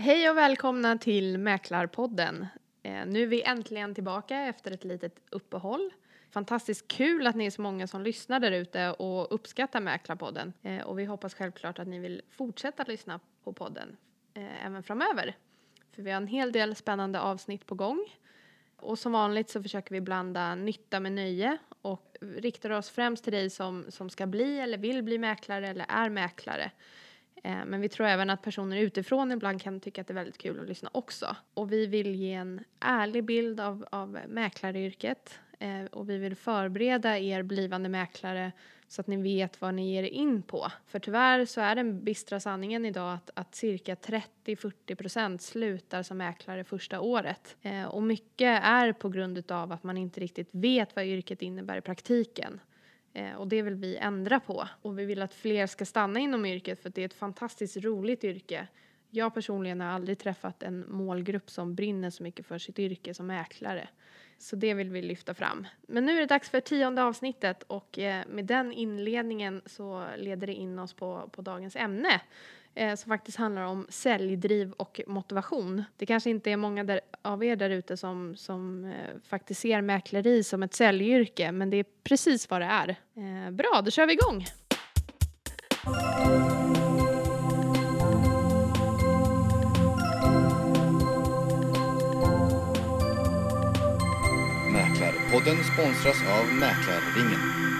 Hej och välkomna till Mäklarpodden. Eh, nu är vi äntligen tillbaka efter ett litet uppehåll. Fantastiskt kul att ni är så många som lyssnar där ute och uppskattar Mäklarpodden. Eh, och vi hoppas självklart att ni vill fortsätta lyssna på podden eh, även framöver. För vi har en hel del spännande avsnitt på gång. Och som vanligt så försöker vi blanda nytta med nöje och riktar oss främst till dig som, som ska bli eller vill bli mäklare eller är mäklare. Eh, men vi tror även att personer utifrån ibland kan tycka att det är väldigt kul att lyssna också. Och vi vill ge en ärlig bild av, av mäklaryrket eh, och vi vill förbereda er blivande mäklare så att ni vet vad ni ger er in på. För tyvärr så är den bistra sanningen idag att, att cirka 30-40 procent slutar som mäklare första året. Eh, och mycket är på grund av att man inte riktigt vet vad yrket innebär i praktiken. Eh, och det vill vi ändra på. Och vi vill att fler ska stanna inom yrket för att det är ett fantastiskt roligt yrke. Jag personligen har aldrig träffat en målgrupp som brinner så mycket för sitt yrke som mäklare. Så det vill vi lyfta fram. Men nu är det dags för tionde avsnittet och eh, med den inledningen så leder det in oss på, på dagens ämne eh, som faktiskt handlar om säljdriv och motivation. Det kanske inte är många där, av er där ute som, som eh, faktiskt ser mäkleri som ett säljyrke, men det är precis vad det är. Eh, bra, då kör vi igång! Mäklarpodden sponsras av Mäklarringen.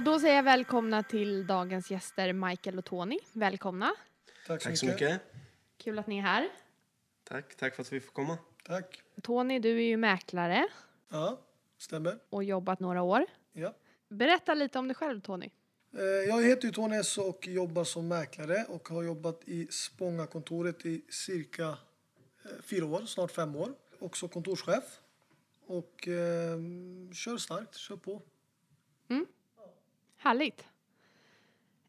Och då säger jag välkomna till dagens gäster Michael och Tony. Välkomna! Tack så, Tack så mycket. mycket. Kul att ni är här. Tack, tack för att vi får komma. Tack. Tony, du är ju mäklare Ja, stämmer. och jobbat några år. Ja. Berätta lite om dig själv, Tony. Eh, Jag heter ju Tony S och jobbar som mäklare och har jobbat i Spångakontoret i cirka eh, fyra år, snart fem år. Också kontorschef. Och eh, kör starkt, kör på. Härligt.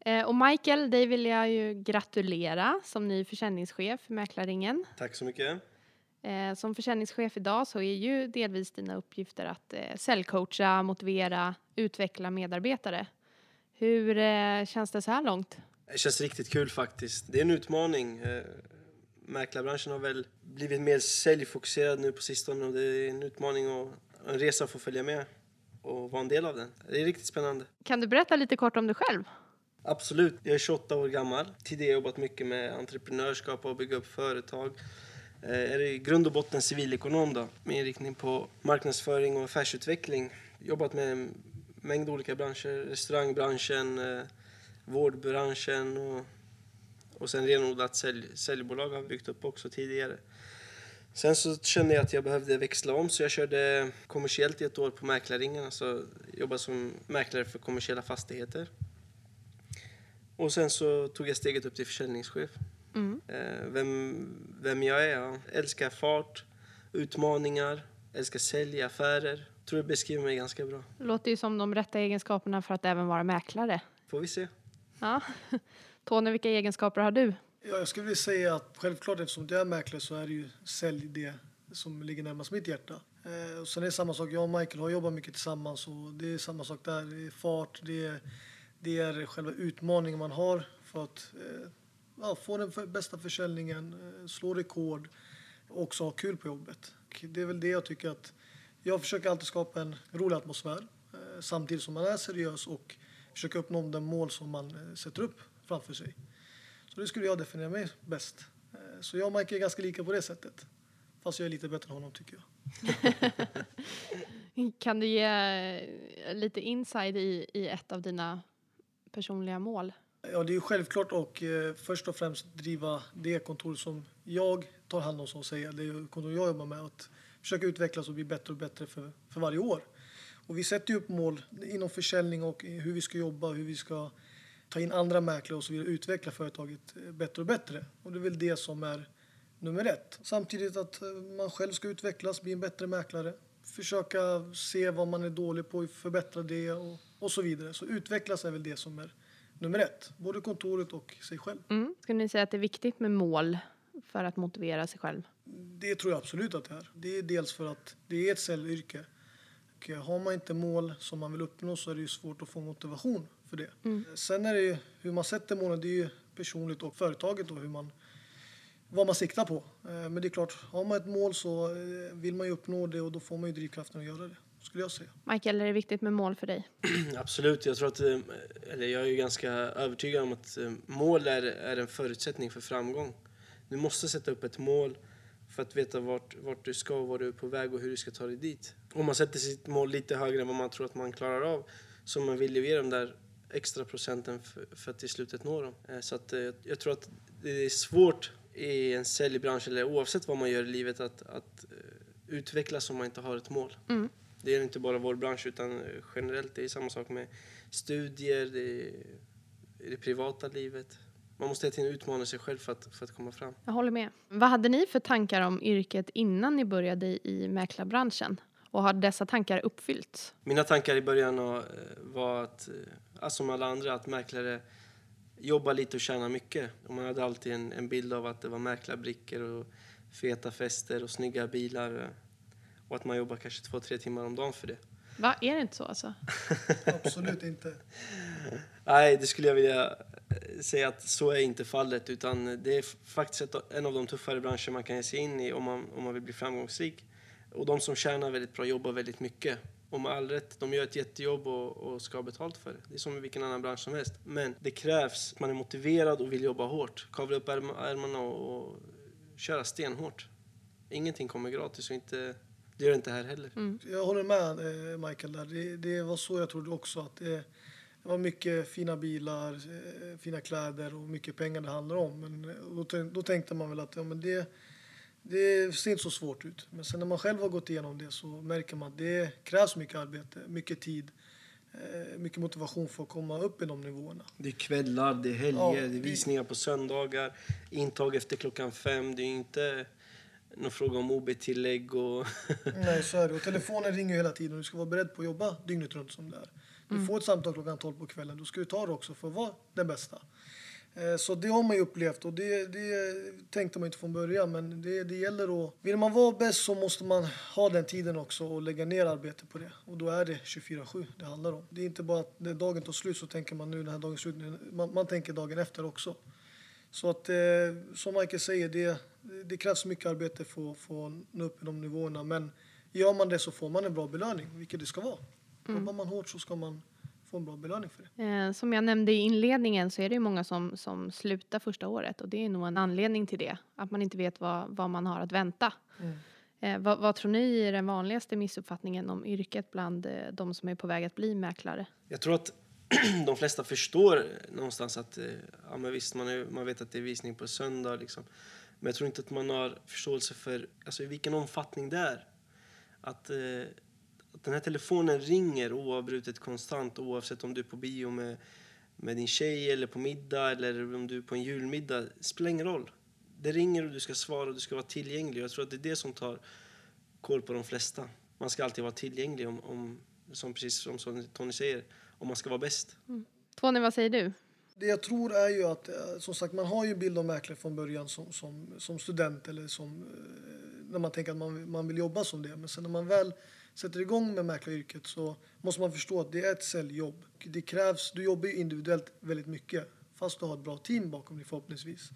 Eh, och Michael, dig vill jag ju gratulera som ny försäljningschef för Mäklarringen. Tack så mycket. Eh, som försäljningschef idag så är ju delvis dina uppgifter att eh, säljcoacha, motivera, utveckla medarbetare. Hur eh, känns det så här långt? Det känns riktigt kul faktiskt. Det är en utmaning. Mäklarbranschen har väl blivit mer säljfokuserad nu på sistone och det är en utmaning och en resa att få följa med och vara en del av den. Det är riktigt spännande. Kan du berätta lite kort om dig själv? Absolut. Jag är 28 år gammal. Tidigare har jag jobbat mycket med entreprenörskap och bygga upp företag. Eh, är i grund och botten civilekonom då, med inriktning på marknadsföring och affärsutveckling. Jobbat med en mängd olika branscher, restaurangbranschen, eh, vårdbranschen och, och sen renodlat sälj, säljbolag har vi byggt upp också tidigare. Sen så kände jag att jag behövde växla om så jag körde kommersiellt i ett år på Mäklarringen, alltså jobbade som mäklare för kommersiella fastigheter. Och sen så tog jag steget upp till försäljningschef. Mm. Eh, vem, vem jag är? Jag älskar fart, utmaningar, älskar sälj, affärer. Tror det beskriver mig ganska bra. Låter ju som de rätta egenskaperna för att även vara mäklare. Får vi se. Ja. Tony, vilka egenskaper har du? Ja, jag skulle vilja säga att självklart eftersom jag är mäklare så är det ju sälj det som ligger närmast mitt hjärta. Eh, och sen är det samma sak, jag och Michael har jobbat mycket tillsammans och det är samma sak där. Det är fart, det är, det är själva utmaningen man har för att eh, ja, få den för, bästa försäljningen, eh, slå rekord och också ha kul på jobbet. Och det är väl det jag tycker att jag försöker alltid skapa en rolig atmosfär eh, samtidigt som man är seriös och försöker uppnå de mål som man eh, sätter upp framför sig. Så det skulle jag definiera mig bäst. Eh, Så jag och Mike är ganska lika på det sättet. Fast jag är lite bättre än honom tycker jag. Kan du ge eh, lite inside i, i ett av dina personliga mål? Ja, det är självklart och eh, först och främst driva det kontor som jag tar hand om att säga. Det kontor jag jobbar med. Att försöka utvecklas och bli bättre och bättre för, för varje år. Och vi sätter ju upp mål inom försäljning och hur vi ska jobba, hur vi ska ta in andra mäklare och så vidare. Utveckla företaget eh, bättre och bättre. Och det är väl det som är nummer ett. Samtidigt att eh, man själv ska utvecklas, bli en bättre mäklare. Försöka se vad man är dålig på, förbättra det och, och så vidare. Så utvecklas är väl det som är nummer ett. Både kontoret och sig själv. Mm. Skulle ni säga att det är viktigt med mål för att motivera sig själv? Det tror jag absolut att det är. Det är dels för att det är ett säljyrke. Och har man inte mål som man vill uppnå så är det ju svårt att få motivation för det. Sen är det ju hur man sätter målen. Det är ju personligt och företaget och hur man, vad man siktar på. Eh, Men det är klart, har man ett mål så eh, vill man ju uppnå det och då får man ju drivkraften att göra det, skulle jag säga. Michael, är det viktigt med mål för dig? Absolut, jag tror att, eh, eller jag är ju ganska övertygad om att mål är, är en förutsättning för framgång. Du måste sätta upp ett mål för att veta vart, vart du ska och var du är på väg och hur du ska ta dig dit. Om man sätter sitt mål lite högre än vad man tror att man klarar av så man vill ju ge de där extra procenten för, för att i slutet nå dem. Eh, Så att, eh, jag tror att det är svårt i en säljbransch eller oavsett vad man gör i livet att, att eh, utvecklas om man inte har ett mål. Mm. Det är inte bara vår bransch utan generellt. Det är samma sak med studier, det det privata livet. Man måste hela tiden utmana sig själv för att, för att komma fram. Jag håller med. Vad hade ni för tankar om yrket innan ni började i- i mäklarbranschen? Och har dessa tankar uppfyllts? Mina tankar i början eh, var att, eh, alltså som alla andra, att mäklare jobbar lite och tjänar mycket. Och man hade alltid en, en bild av att det var mäklarbrickor och feta fester och snygga bilar. eh, Och att man jobbar kanske två, tre timmar om dagen för det. Va? Är det inte så alltså? Absolut inte. Nej, det skulle jag vilja eh, säga att så är inte fallet. Utan det är faktiskt en av de tuffare branscher man kan ge sig in i om man, om man vill bli framgångsrik. Och de som tjänar väldigt bra jobbar väldigt mycket. Och med all rätt, de gör ett jättejobb och, och ska ha betalt för det. Det är som i vilken annan bransch som helst. Men det krävs att man är motiverad och vill jobba hårt. Kavla upp ärm- ärmarna och, och köra stenhårt. Ingenting kommer gratis och inte, det gör det inte här heller. Jag håller med eh, Michael där. Det, det var så jag trodde också att det, det var mycket fina bilar, eh, fina kläder och mycket pengar det handlar om. Men eh, då, då tänkte man väl att ja, men det, det ser inte så svårt ut. Men sen när man själv har gått igenom det så märker man att det krävs mycket arbete, mycket tid, eh, mycket motivation för att komma upp i de nivåerna. Det är kvällar, det är helger, Ja, det är visningar på söndagar, intag efter klockan fem. Det är inte någon fråga om OB-tillägg och... Nej, så är det. Och telefonen ringer hela tiden och du ska vara beredd på att jobba dygnet runt som det är. Du får ett samtal klockan 12 på kvällen, då ska du ta det också för att vara den bästa. Eh, Så det har man ju upplevt och det, det tänkte man inte från början men det, det gäller att... Vill man vara bäst så måste man ha den tiden också och lägga ner arbete på det. Och då är det 24-7 det handlar om. Det är inte bara att när dagen tar slut så tänker man nu den här dagen slut. Man, man tänker dagen efter också. Så att eh, som Michael säger, det, det krävs mycket arbete för att få nå upp i de nivåerna. Men gör man det så får man en bra belöning, vilket det ska vara. Jobbar man hårt så ska man få en bra belöning för det. Eh, som jag nämnde i inledningen så är det ju många som, som slutar första året och det är nog en anledning till det. Att man inte vet vad, vad man har att vänta. Mm. Eh, vad, vad tror ni är den vanligaste missuppfattningen om yrket bland eh, de som är på väg att bli mäklare? Jag tror att de flesta förstår någonstans att eh, ja, men visst, man, är, man vet att det är visning på söndag. Liksom. Men jag tror inte att man har förståelse för alltså, i vilken omfattning det är. Att, eh, att den här telefonen ringer oavbrutet konstant oavsett om du är på bio med, med din tjej eller på middag eller om du är på en julmiddag. Det spelar ingen roll. Det ringer och du ska svara och du ska vara tillgänglig. Jag tror att det är det som tar koll på de flesta. Man ska alltid vara tillgänglig om, om som precis som Tony säger, om man ska vara bäst. Tony, vad säger du? Det jag tror är ju att, eh, som sagt, man har ju bild av mäklare från början som, som, som student eller som, eh, när man tänker att man, man vill jobba som det. Men sen när man väl sätter igång med mäklaryrket så måste man förstå att det är ett säljjobb. Det krävs, du jobbar ju individuellt väldigt mycket, fast du har ett bra team bakom dig förhoppningsvis.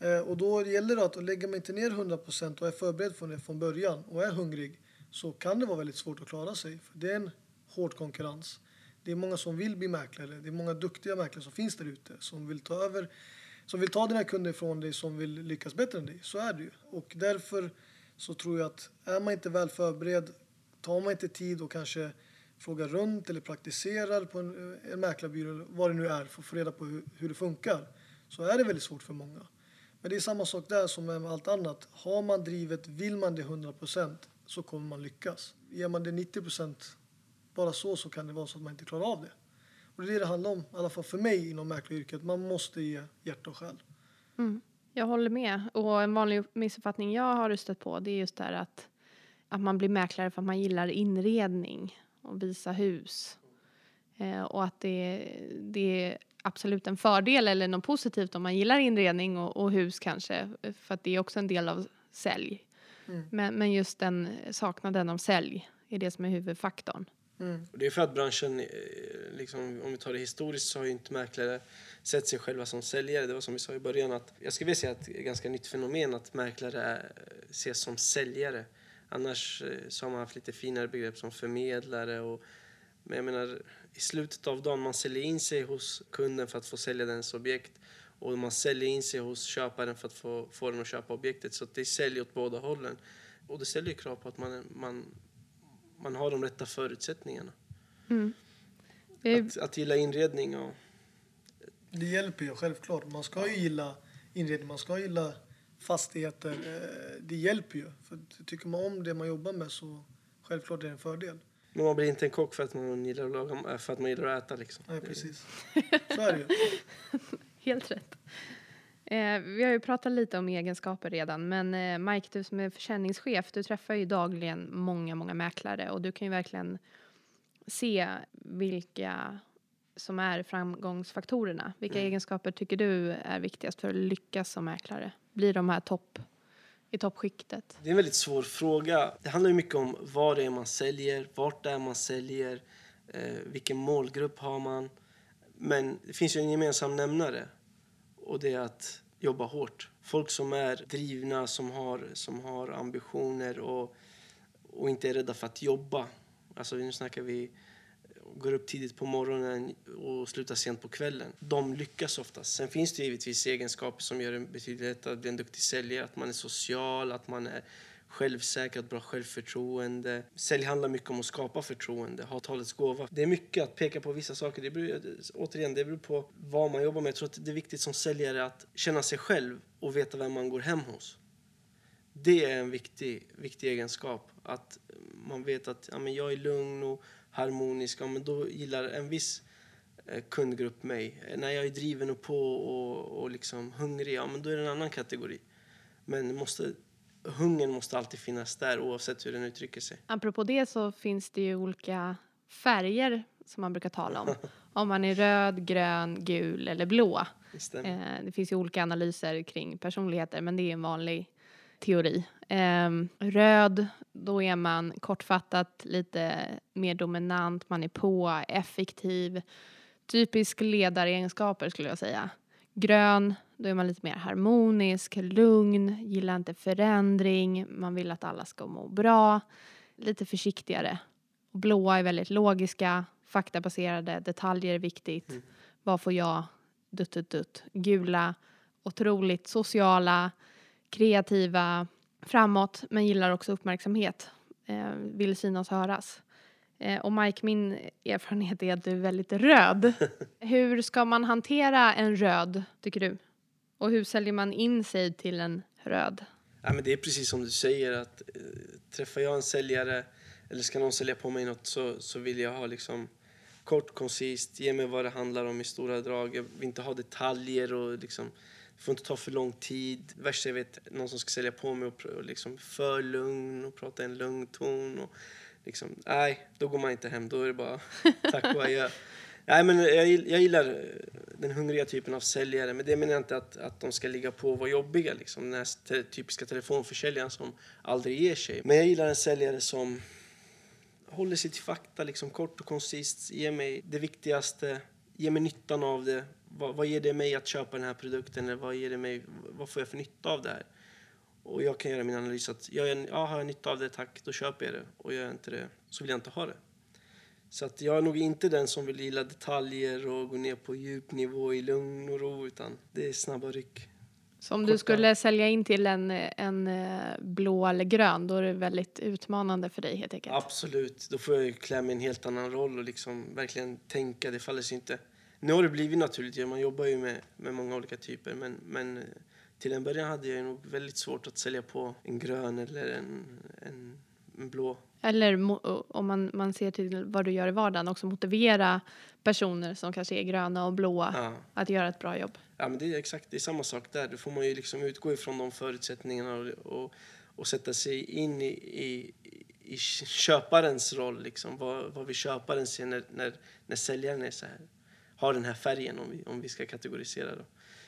Eh, och då gäller det att lägger man inte ner 100% och är förberedd för det från början och är hungrig så kan det vara väldigt svårt att klara sig. För det är en hård konkurrens. Det är många som vill bli mäklare. Det är många duktiga mäklare som finns där ute som vill ta över, som vill ta dina kunder från dig, som vill lyckas bättre än dig. Så är det ju. Och därför så tror jag att är man inte väl förberedd, tar man inte tid och kanske frågar runt eller praktiserar på en, en mäklarbyrå, vad det nu är, för att få reda på hur, hur det funkar, så är det väldigt svårt för många. Men det är samma sak där som med allt annat. Har man drivet, vill man det 100% så kommer man lyckas. Ger man det 90% bara så så kan det vara så att man inte klarar av det. Och det är det det handlar om, i alla fall för mig inom mäklaryrket. Man måste ge hjärta och själ. Mm. Jag håller med. Och en vanlig missuppfattning jag har stött på det är just det här att, att man blir mäklare för att man gillar inredning och visa hus. Eh, och att det, det är absolut en fördel eller något positivt om man gillar inredning och, och hus kanske. För att det är också en del av sälj. Mm. Men, men just den saknaden av sälj är det som är huvudfaktorn. Mm. Och det är för att branschen, eh, liksom, om vi tar det historiskt, så har ju inte mäklare sett sig själva som säljare. Det var som vi sa i början att jag skulle vilja säga att det är ett ganska nytt fenomen att mäklare ses som säljare. Annars eh, så har man haft lite finare begrepp som förmedlare och men jag menar, i slutet av dagen, man säljer in sig hos kunden för att få sälja dens objekt och man säljer in sig hos köparen för att få, få den att köpa objektet. Så att det säljer åt båda hållen. Och det ställer ju krav på att man, man, man har de rätta förutsättningarna. Eh, Att, att gilla inredning och... Det hjälper ju självklart. Man ska ju gilla inredning, man ska gilla fastigheter. Eh, Det hjälper ju. För tycker man om det man jobbar med så självklart är det en fördel. Men man blir inte en kock för att man gillar att, laga, för att man gillar att äta liksom. Nej, precis. Så är det ju. Helt rätt. Eh, vi har ju pratat lite om egenskaper redan, men eh, Mike, du som är försäljningschef, du träffar ju dagligen många, många mäklare och du kan ju verkligen se vilka som är framgångsfaktorerna. Vilka egenskaper tycker du är viktigast för att lyckas som mäklare? Blir de här topp i toppskiktet? Det är en väldigt svår fråga. Det handlar ju mycket om vad det är man säljer, vart det är man säljer, eh, vilken målgrupp har man. Men det finns ju en gemensam nämnare och det är att jobba hårt. Folk som är drivna, som har, som har ambitioner och, och inte är rädda för att jobba. Alltså nu snackar vi går upp tidigt på morgonen och slutar sent på kvällen. De lyckas oftast. Sen finns det givetvis egenskaper som gör det betydligt lättare att bli en duktig säljare. Att man är social, att man är självsäker, att bra självförtroende. Sälj handlar mycket om att skapa förtroende, ha talets gåva. Det är mycket att peka på vissa saker. Det beror, återigen, det beror på vad man jobbar med. Jag tror att det är viktigt som säljare att känna sig själv och veta vem man går hem hos. Det är en viktig, viktig egenskap. Att man vet att ja, men jag är lugn och harmonisk. Ja, men då gillar en viss eh, kundgrupp mig. När jag är driven och på och, och liksom hungrig, ja, men då är det en annan kategori. Men måste, hungern måste alltid finnas där oavsett hur den uttrycker sig. Apropå det så finns det ju olika färger som man brukar tala om. Om man är röd, grön, gul eller blå. Det. Eh, det finns ju olika analyser kring personligheter men det är en vanlig teori. Ehm, röd, då är man kortfattat lite mer dominant, man är på, effektiv. Typisk ledaregenskaper skulle jag säga. Grön, då är man lite mer harmonisk, lugn, gillar inte förändring, man vill att alla ska må bra. Lite försiktigare. Blåa är väldigt logiska, faktabaserade, detaljer är viktigt. Vad får jag? Dutt, dutt, dutt. Gula, otroligt sociala, kreativa, framåt, men gillar också uppmärksamhet. Eh, vill synas och höras. Eh, och Mike, min erfarenhet är att du är väldigt röd. hur ska man hantera en röd, tycker du? Och hur säljer man in sig till en röd? Ja, men det är precis som du säger att eh, träffar jag en säljare eller ska någon sälja på mig något så, så vill jag ha liksom kort, koncist, ge mig vad det handlar om i stora drag. Jag vill inte ha detaljer och liksom, det får inte ta för lång tid. Värst jag vet, någon som ska sälja på mig och, och liksom för lugn och prata i en lugn ton. Och liksom, nej, då går man inte hem. Då är det bara tack och adjö. Nej, men jag, jag gillar eh, den hungriga typen av säljare. Men det menar jag inte att, att de ska ligga på och vara jobbiga. Liksom. Den här te- typiska telefonförsäljaren som aldrig ger sig. Men jag gillar en säljare som håller sig till fakta, liksom kort och koncist. Ger mig det viktigaste, ger mig nyttan av det. Vad, vad ger det mig att köpa den här produkten? Eller vad, ger det mig, vad får jag för nytta av det här? Och jag kan göra min analys att jag, ja, har jag nytta av det, tack, då köper jag det. Och gör jag inte det, så vill jag inte ha det. Så att jag är nog inte den som vill gilla detaljer och gå ner på djup nivå i lugn och ro, utan det är snabba ryck. Så om du Korta. skulle sälja in till en, en eh, blå eller grön, då är det väldigt utmanande för dig helt enkelt. Absolut, då får jag ju klä mig i en helt annan roll och liksom verkligen tänka. Det faller sig inte. Nu har det blivit naturligt, man jobbar ju med, med många olika typer, men, men eh, till en början hade jag nog väldigt svårt att sälja på en grön eller en, en, en blå. Eller mo- om man, man ser till vad du gör i vardagen, också motivera personer som kanske är gröna och blåa Ja. att göra ett bra jobb. Ja, men det är exakt det är samma sak där. Då får man ju liksom utgå ifrån de förutsättningarna och, och, och sätta sig in i, i, i köparens roll. Liksom. Vad, vad vill köparen se när, när, när säljaren är så här, har den här färgen, om vi, om vi ska kategorisera. Då.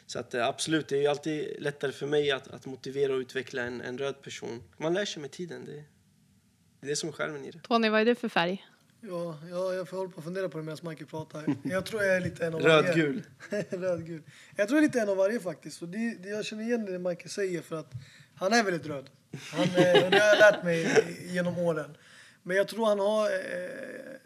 Så att, eh, absolut, det är ju alltid lättare för mig att, att motivera och utveckla en, en röd person. Man lär sig med tiden. Det, det är det som är skärmen i det. Tony, vad är du för färg? Ja, ja, jag får hålla på och fundera på det medan Michael pratar. Jag tror jag är lite en av varje. Rödgul. Rödgul. Jag tror jag är lite en av varje faktiskt. Och det, det, jag känner igen det Michael säger för att han är väldigt röd. Han, eh, det har jag lärt mig genom åren. Men jag tror han har, eh,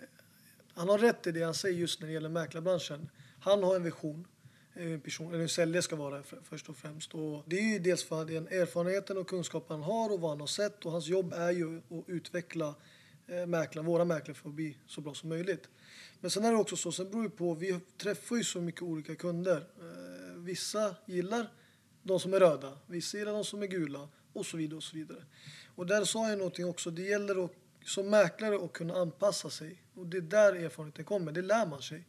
han har rätt i det han säger just när det gäller mäklarbranschen. Han har en vision. Eh, en person, eller en säljare ska vara för, först och främst. Och det är ju dels för den erfarenheten och kunskapen han har och vad han har sett. Och hans jobb är ju att utveckla eh, våra mäklare för att bli så bra som möjligt. Men sen är det också så, sen beror det på, vi träffar ju så mycket olika kunder. Eh, vissa gillar de som är röda, vissa gillar de som är gula och så vidare och så vidare. Och där sa jag någonting också, det gäller att, som mäklare att kunna anpassa sig. Och det är där erfarenheten kommer, det lär man sig.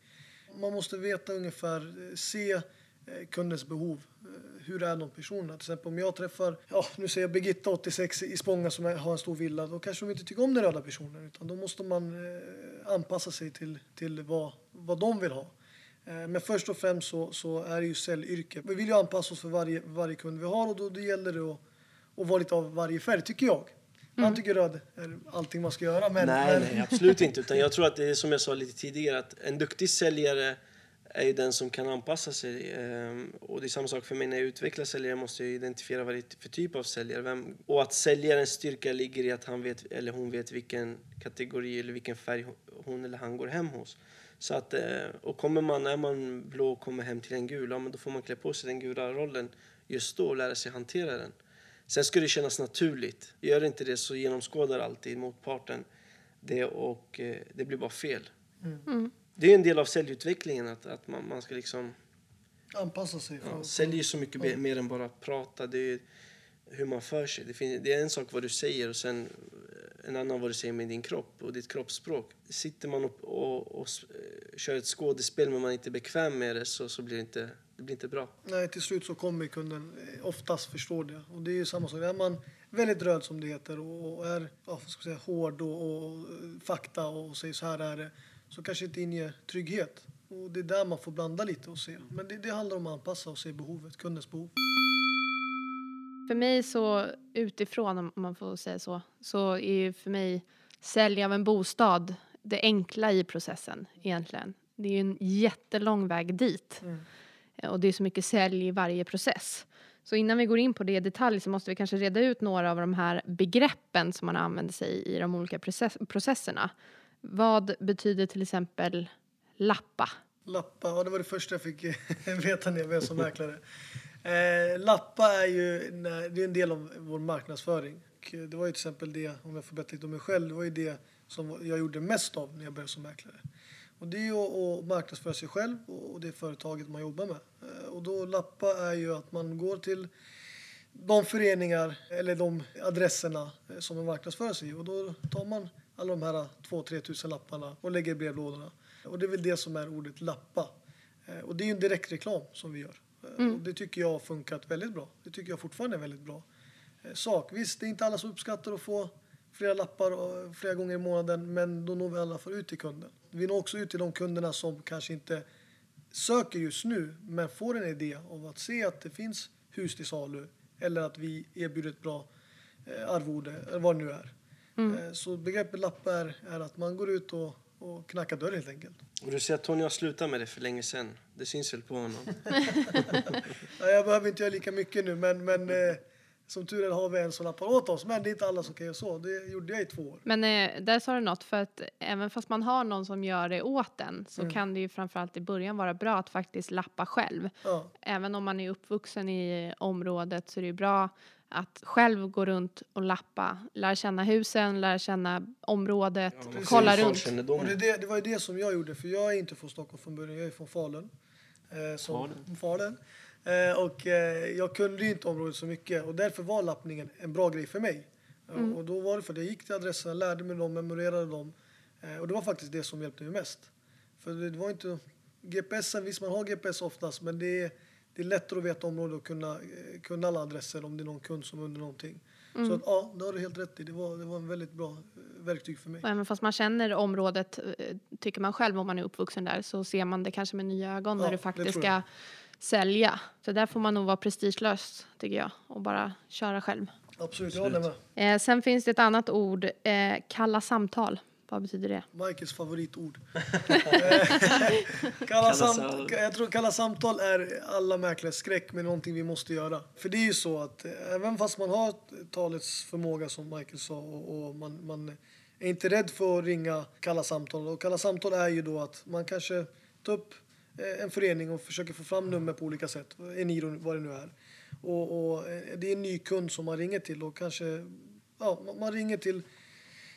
Man måste veta ungefär, eh, se eh, kundens behov. Eh, hur är de personerna? Till exempel om jag träffar, ja nu säger jag Birgitta 86 i Spånga som har en stor villa. Då kanske de inte tycker om den röda personen utan då måste man anpassa sig till, till vad, vad de vill ha. Men först och främst så, så är det ju säljyrke. Vi vill ju anpassa oss för varje, varje kund vi har och då, då gäller det att, att vara lite av varje färg, tycker jag. Han tycker röd är allting man ska göra. Men, nej, men, nej, absolut inte. Utan jag tror att det är som jag sa lite tidigare, att en duktig säljare är ju den som kan anpassa sig. Ehm, Och det är samma sak för mig när jag utvecklar säljare måste jag identifiera vad det är för typ av säljare. Vem, och att säljarens styrka ligger i att han vet, eller hon vet vilken kategori eller vilken färg hon- hon eller han går hem hos. Så att, eh, och kommer man, är man blå och kommer hem till en gul, ja, men då får man klä på sig den gula rollen just då och lära sig hantera den. Sen ska det kännas naturligt. Gör inte det så genomskådar alltid motparten det och eh, det blir bara fel. Det är en del av säljutvecklingen att, att man, man ska liksom... anpassa sig. Ja, sälj är så mycket be- mer än bara att prata. Det är hur man för sig. Det, finns, det är en sak vad du säger och sen eh, en annan vad du säger med din kropp och ditt kroppsspråk. Sitter man och, och, och eh, kör ett skådespel men man är inte bekväm med det så, så blir det inte, det blir inte bra. Nej, till slut så kommer kunden eh, oftast förstå det. Och det är ju samma sak. Är man väldigt röd som det heter och är ja, ska säga, hård och, och eh, fakta och säger så här är det så kanske inte inger trygghet. Och det är där man får blanda lite och se. Men det, det handlar om att anpassa och se behovet, kundens behov. För mig så utifrån, om man får säga så, så är ju för mig sälj av en bostad det enkla i processen egentligen. Det är ju en jättelång väg dit. Eh, Eh, och det är så mycket sälj i varje process. Så innan vi går in på det i detalj så måste vi kanske reda ut några av de här begreppen som man använder sig i i de olika process- processerna. Vad betyder till exempel lappa? Lappa, ja, det var det första jag fick eh, veta när jag började som mäklare. Eh, lappa är ju det är en del av vår marknadsföring. Och det var ju till exempel det, om jag får berätta lite om mig själv, det var ju det som jag gjorde mest av när jag började som mäklare. Och det är ju att, marknadsföra sig själv och det företaget man jobbar med. Eh, och då lappa är ju att man går till de föreningar eller de adresserna eh, som man marknadsför sig i. Och då tar man alla de här 2-3 tusen lapparna och lägger i brevlådorna. Och det är väl det som är ordet lappa. Eh, Och det är ju en direktreklam som vi gör. Eh, Och det tycker jag har funkat väldigt bra. Det tycker jag fortfarande är väldigt bra sak. Visst, det är inte alla som uppskattar att få flera lappar flera gånger i månaden, men då når vi alla fall ut till kunden. Vi når också ut till de kunderna som kanske inte söker just nu, men får en idé av att se att det finns hus till salu eller att vi erbjuder ett bra eh, arvode, eller vad det nu är. Eh, Så begreppet lappa är, är att man går ut och, och knackar dörr helt enkelt. Och du säger att Tony har slutat med det för länge sedan. Det syns väl på honom. Ja, jag behöver inte göra lika mycket nu, men, men eh, som tur är har vi en som lappar åt oss. Men det är inte alla som kan göra så. Det gjorde jag i två år. Men eh, där sa du något, för att även fast man har någon som gör det åt en så kan det ju framförallt i början vara bra att faktiskt lappa själv. Ja, Även om man är uppvuxen i området så är det ju bra att själv gå runt och lappa, lära känna husen, lära känna området, kolla runt. Och det, det, det var ju det som jag gjorde, för jag är inte från Stockholm från början. Jag är från Falun. Eh, som, Falun. Eh, och eh, jag kunde inte området så mycket och därför var lappningen en bra grej för mig. Eh, Och då var det för att jag gick till adresserna, lärde mig dem, memorerade dem. Eh, och det var faktiskt det som hjälpte mig mest. För det, var inte... GPSen, visst man har GPS oftast, men det är, det är lättare att veta området och kunna, eh, kunna alla adresser om det är någon kund som undrar någonting. Så att, ja, det har du helt rätt i. Det var, det var en väldigt bra eh, verktyg för mig. Och även fast man känner området, eh, tycker man själv om man är uppvuxen där, så ser man det kanske med nya ögon Ja, när du det faktiskt ska. Sälja. Så där får man nog vara prestigelös, tycker jag, och bara köra själv. Absolut, jag håller med. Eh, sen finns det ett annat ord, eh, kalla samtal. Vad betyder det? Michaels favoritord. Eh, kalla samt, samtal. jag tror kalla samtal är alla mäklares skräck, men någonting vi måste göra. För det är ju så att eh, även fast man har talets förmåga som Michael sa och, och man, man är inte rädd för att ringa kalla samtal. Och kalla samtal är ju då att man kanske tar upp Eh, en förening och försöker få fram nummer på olika sätt. Eniro, vad det nu är. Och, och eh, det är en ny kund som man ringer till och kanske, ja, man- ringer till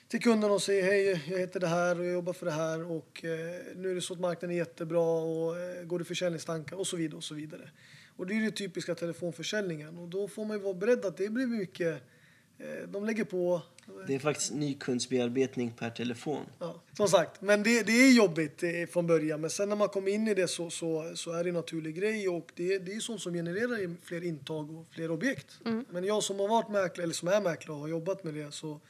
till kunden och säger hej, jag heter det här och jag jobbar för det här och eh, nu är det så att marknaden är jättebra och eh, går det försäljningstankar och så vidare och så vidare. Och det är ju det typiska telefonförsäljningen och då får man ju vara beredd att det blir mycket, eh, de lägger på, det är faktiskt nykundsbearbetning per telefon. ja, som sagt, men det, det är jobbigt eh, från början men sen när man kommer in i det så, så, så är det en naturlig grej och det, det är sånt som genererar fler intag och fler objekt. Men jag som har varit mäklare, eller som är mäklare och har jobbat med det så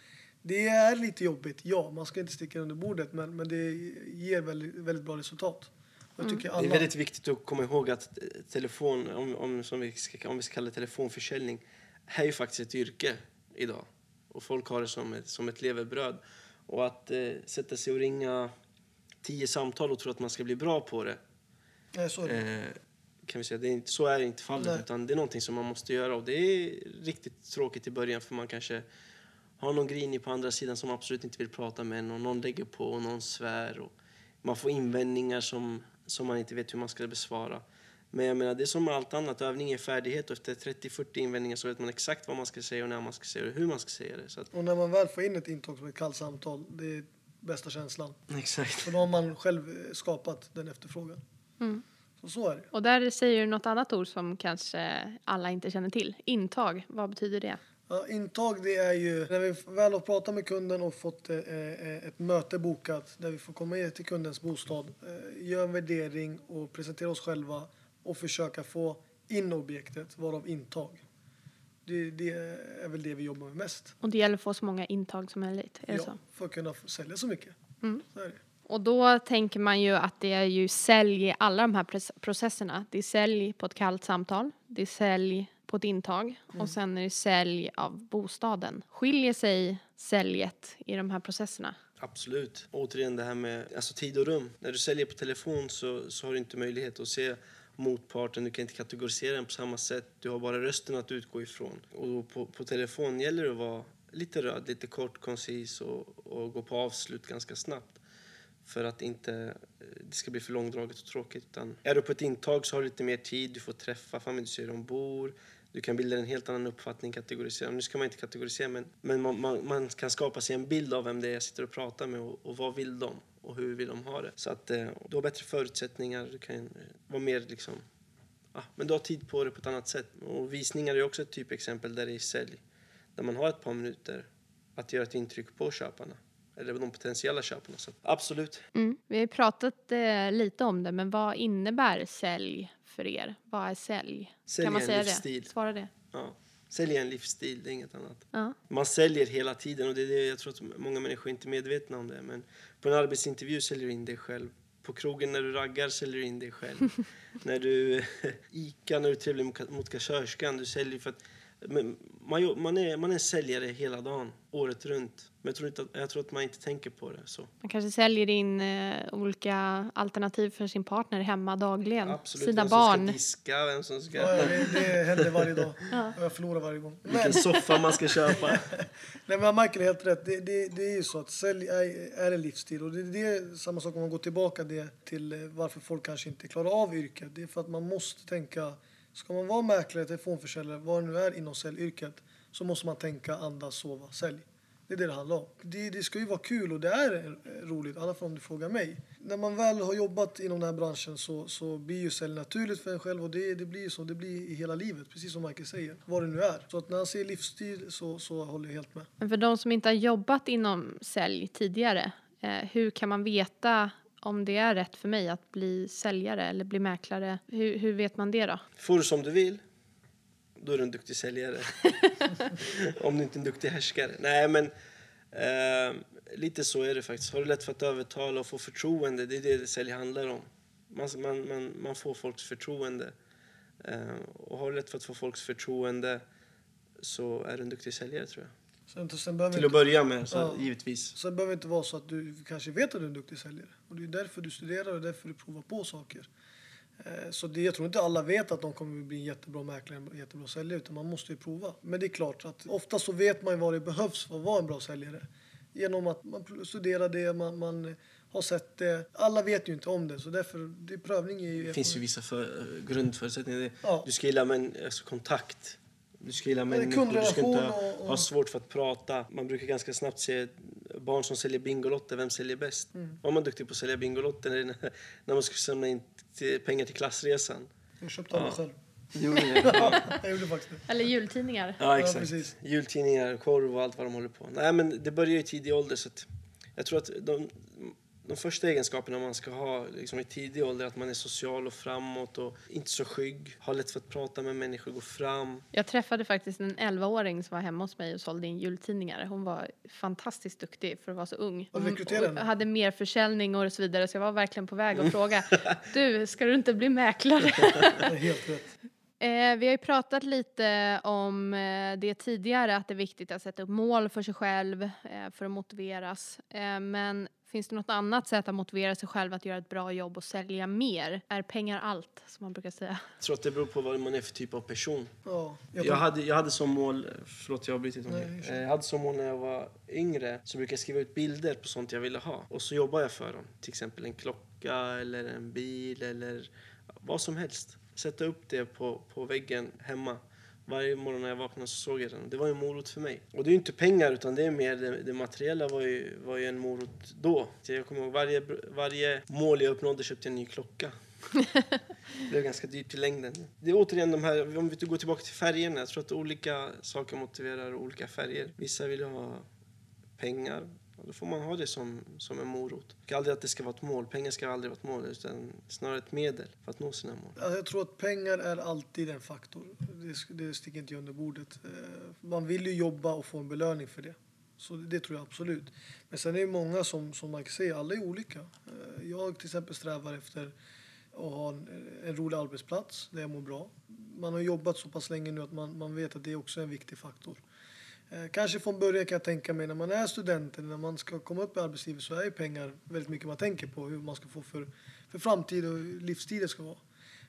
det är lite jobbigt, ja. Man ska inte sticka under bordet, men, men det ger väldigt, väldigt bra resultat. Tycker alla, Det är väldigt viktigt att komma ihåg att eh, telefon, om, om, som vi ska, om vi ska kalla det telefonförsäljning, är ju faktiskt ett yrke idag. Och folk har det som ett, som ett levebröd. Och att eh, sätta sig och ringa tio samtal och tro att man ska bli bra på det, Nej, så är det. eh, kan vi säga, det är inte, så är det inte fallet. Nej. Utan det är någonting som man måste göra. Och det är riktigt tråkigt i början för man kanske har någon grinig på andra sidan som absolut inte vill prata med en och någon lägger på och någon svär. Och man får invändningar som, som man inte vet hur man ska besvara. Men jag menar, det är som allt annat. Övning är färdighet och efter 30-40 invändningar så vet man exakt vad man ska säga och när man ska säga det och hur man ska säga det. Så att, Och när man väl får in ett intag som ett kallt samtal, det är bästa känslan. exakt. För då har man själv eh, skapat den efterfrågan. Mm. Så så är det. Och där säger du något annat ord som kanske alla inte känner till. Intag, vad betyder det? Ja, intag det är ju när vi väl har pratat med kunden och fått eh, eh, ett möte bokat där vi får komma in till kundens bostad, eh, göra en värdering och presentera oss själva och försöka få in objektet, varav intag. Det, det är väl det vi jobbar med mest. Och det gäller att få så många intag som möjligt, är ja, så? för att kunna sälja så mycket. Mm. Så. Och då tänker man ju att det är ju sälj i alla de här processerna. Det är sälj på ett kallt samtal, det är sälj på ett intag och sen är det sälj av bostaden. Skiljer sig säljet i de här processerna? Absolut. Återigen det här med alltså tid och rum. När du säljer på telefon så, så har du inte möjlighet att se motparten. Du kan inte kategorisera den på samma sätt. Du har bara rösten att utgå ifrån. Och på, på telefon gäller det att vara lite röd, lite kort, koncis och, och gå på avslut ganska snabbt. För att inte eh, det ska bli för långdraget och tråkigt. Utan är du på ett intag så har du lite mer tid. Du får träffa familjen, du ser hur de bor. Du kan bilda en helt annan uppfattning, kategorisera. Nu ska man inte kategorisera, men, men man, man, man kan skapa sig en bild av vem det är jag sitter och pratar med och, och vad vill de och hur vill de ha det. Så att eh, du har bättre förutsättningar, du kan eh, vara mer liksom... Ah, men du har tid på det på ett annat sätt. Och visningar är också ett typexempel där det är sälj. Där man har ett par minuter att göra ett intryck på köparna. Eller de potentiella köparna. Så absolut. Mm. Vi har pratat eh, lite om det, men vad innebär sälj för er? Vad är sälj? Sälj kan man säga det? Svara det. Ja. Sälj är en livsstil, det är inget annat. Ja. Man säljer hela tiden och det är det jag tror att många människor inte är medvetna om det. Men på en arbetsintervju säljer du in dig själv. På krogen när du raggar säljer du in dig själv. när du Ica, när du är trevlig mot, kassörskan, du säljer för att man, man, är, man är säljare hela dagen, året runt. Men jag tror, inte att, jag tror att man inte tänker på det så. Man kanske säljer in eh, olika alternativ för sin partner hemma dagligen. Absolut, Sina vem barn. som ska diska, vem som ska... Ja, det, det händer varje dag och jag förlorar varje gång. Men, Vilken soffa man ska köpa. nej, men Michael är helt rätt. Det, det, det är ju så att sälj är, är en livsstil. Och det, det är samma sak om man går tillbaka det till eh, varför folk kanske inte klarar av yrket. Det är för att man måste tänka, ska man vara mäklare, telefonförsäljare, vad det nu är inom säljyrket, så måste man tänka, andas, sova, sälj. Det är det det handlar om. Det, det ska ju vara kul och det är eh, roligt, i alla fall om du frågar mig. När man väl har jobbat inom den här branschen så, så blir ju sälj naturligt för en själv och det, det blir ju så, det blir i hela livet, precis som Michael säger, vad det nu är. Så att när han säger livsstil så, så håller jag helt med. Men för de som inte har jobbat inom sälj tidigare, eh, hur kan man veta om det är rätt för mig att bli säljare eller bli mäklare? Hur, hur vet man det då? Får som du vill, då är du en duktig säljare. Om du inte är en duktig härskare. Nej, men eh, lite så är det faktiskt. Har du lätt för att övertala och få förtroende, det är det sälj handlar om. Man, man, man, man får folks förtroende. Eh, och har du lätt för att få folks förtroende så är du en duktig säljare, tror jag. Sen, sen Till inte, att börja med, så Ja. givetvis. sen behöver det inte vara så att du kanske vet att du är en duktig säljare. Och det är därför du studerar och därför du provar på saker. Eh, Så det, jag tror inte alla vet att de kommer bli en jättebra mäklare, en jättebra säljare, utan man måste ju prova. Men det är klart att ofta så vet man vad det behövs för att vara en bra säljare. Genom att man studerar det, man, man har sett det. Alla vet ju inte om det, så därför, det, prövning är ju... Det finns ju vissa för, grundförutsättningar. Ja. Du ska gilla men, alltså, kontakt. Du ska gilla människor. Du ska inte ha, och- och- ha svårt för att prata. Man brukar ganska snabbt se barn som säljer Bingolotter. Vem säljer bäst? Mm. Var man duktig på att sälja Bingolotter när, när man skulle samla in till, pengar till klassresan? Jag köpte alla Ja. själv. Gjorde? Ja. Jag gjorde faktiskt det. Eller jultidningar. Ja, Ja, exakt. precis. Jultidningar, korv och allt vad de håller på. Nej, men det börjar i tidig ålder. Så att jag tror att de, de första egenskaperna man ska ha liksom, i tidig ålder att man är social och framåt och inte så skygg. Har lätt för att prata med människor, gå fram. Jag träffade faktiskt en 11-åring som var hemma hos mig och sålde in jultidningar. Hon var fantastiskt duktig för att vara så ung. Hon henne? hade mer försäljning och så vidare så jag var verkligen på väg att fråga Du, ska du inte bli mäklare? Det är helt rätt. Eh, vi har ju pratat lite om eh, det tidigare, att det är viktigt att sätta upp mål för sig själv eh, för att motiveras. Men finns det något annat sätt att motivera sig själv att göra ett bra jobb och sälja mer? Är pengar allt, som man brukar säga? Jag tror att det beror på vad man är för typ av person. Ja, Jag, tror- hade, jag hade som mål, förlåt jag har avbrutit om. Eh, Jag hade som mål när jag var yngre så brukade jag skriva ut bilder på sånt jag ville ha. Och så jobbar jag för dem. Till exempel en klocka eller en bil eller vad som helst. Sätta upp det på, på väggen hemma. Varje morgon när jag vaknade så såg jag den. Det var en morot för mig. Och det är ju inte pengar utan det är mer det, det materiella var ju, var ju en morot då. Så jag kommer ihåg varje, varje mål jag uppnådde köpte jag en ny klocka. Det blev ganska dyrt i längden. Det är återigen de här, om vi går tillbaka till färgerna. Jag tror att olika saker motiverar olika färger. Vissa vill ha pengar. Då får man ha det som, som en morot. Och aldrig att det ska vara ett mål. Pengar ska aldrig vara ett mål utan snarare ett medel för att nå sina mål. Alltså, jag tror att pengar är alltid en faktor. Det, det sticker inte jag under bordet. Eh, man vill ju jobba och få en belöning för det. Så det tror jag absolut. Men sen är det många som, som man kan säga, alla är olika. Eh, jag till exempel strävar efter att ha en, en rolig arbetsplats där jag mår bra. Man har jobbat så pass länge nu att man, man vet att det är också en viktig faktor. Eh, Kanske från början kan jag tänka mig när man är student eller när man ska komma upp i arbetslivet så är pengar väldigt mycket man tänker på hur man ska få för, för framtid och hur livsstil det ska vara.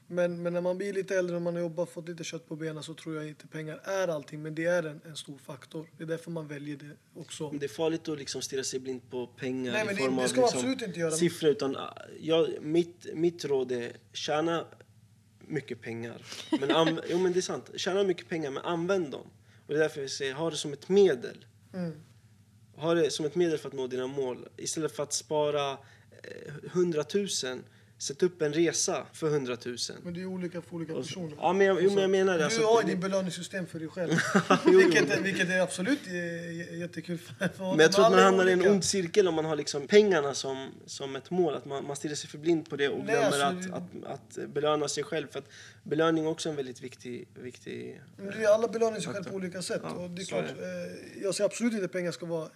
Men, men när man blir lite äldre och man har jobbat fått lite kött på benen så tror jag inte pengar är allting men det är en, en stor faktor. Det är därför man väljer det också. Men det är farligt att liksom stirra sig blind på pengar Nej, men i det- form det av ska man liksom absolut inte göra. siffror. Utan, ah, jag, mitt, mitt råd är tjäna mycket pengar. Men jo, men det är sant. Tjäna mycket pengar, men använd dem. Och det är därför jag säger, ha det som ett medel. Mm. Ha det som ett medel för att nå dina mål. Istället för att spara eh, 100 000, sätt upp en resa för 100 000. Men det är olika för olika personer. Ja, men jag, jo, men jag menar det. Du Alltså, har ju det- din belöningssystem för dig själv. Jo, vilket, är- vilket är absolut eh, jättekul Men jag tror att man är hamnar i en ond cirkel om man har liksom pengarna som, som ett mål. Att man, man stirrar sig för blind på det och glömmer alltså, att, att, att belöna sig själv. För att belöning är också en väldigt viktig... viktig det är alla belönar sig själv på olika sätt. Ja, och det är klart, är eh, jag säger absolut inte att pengar ska vara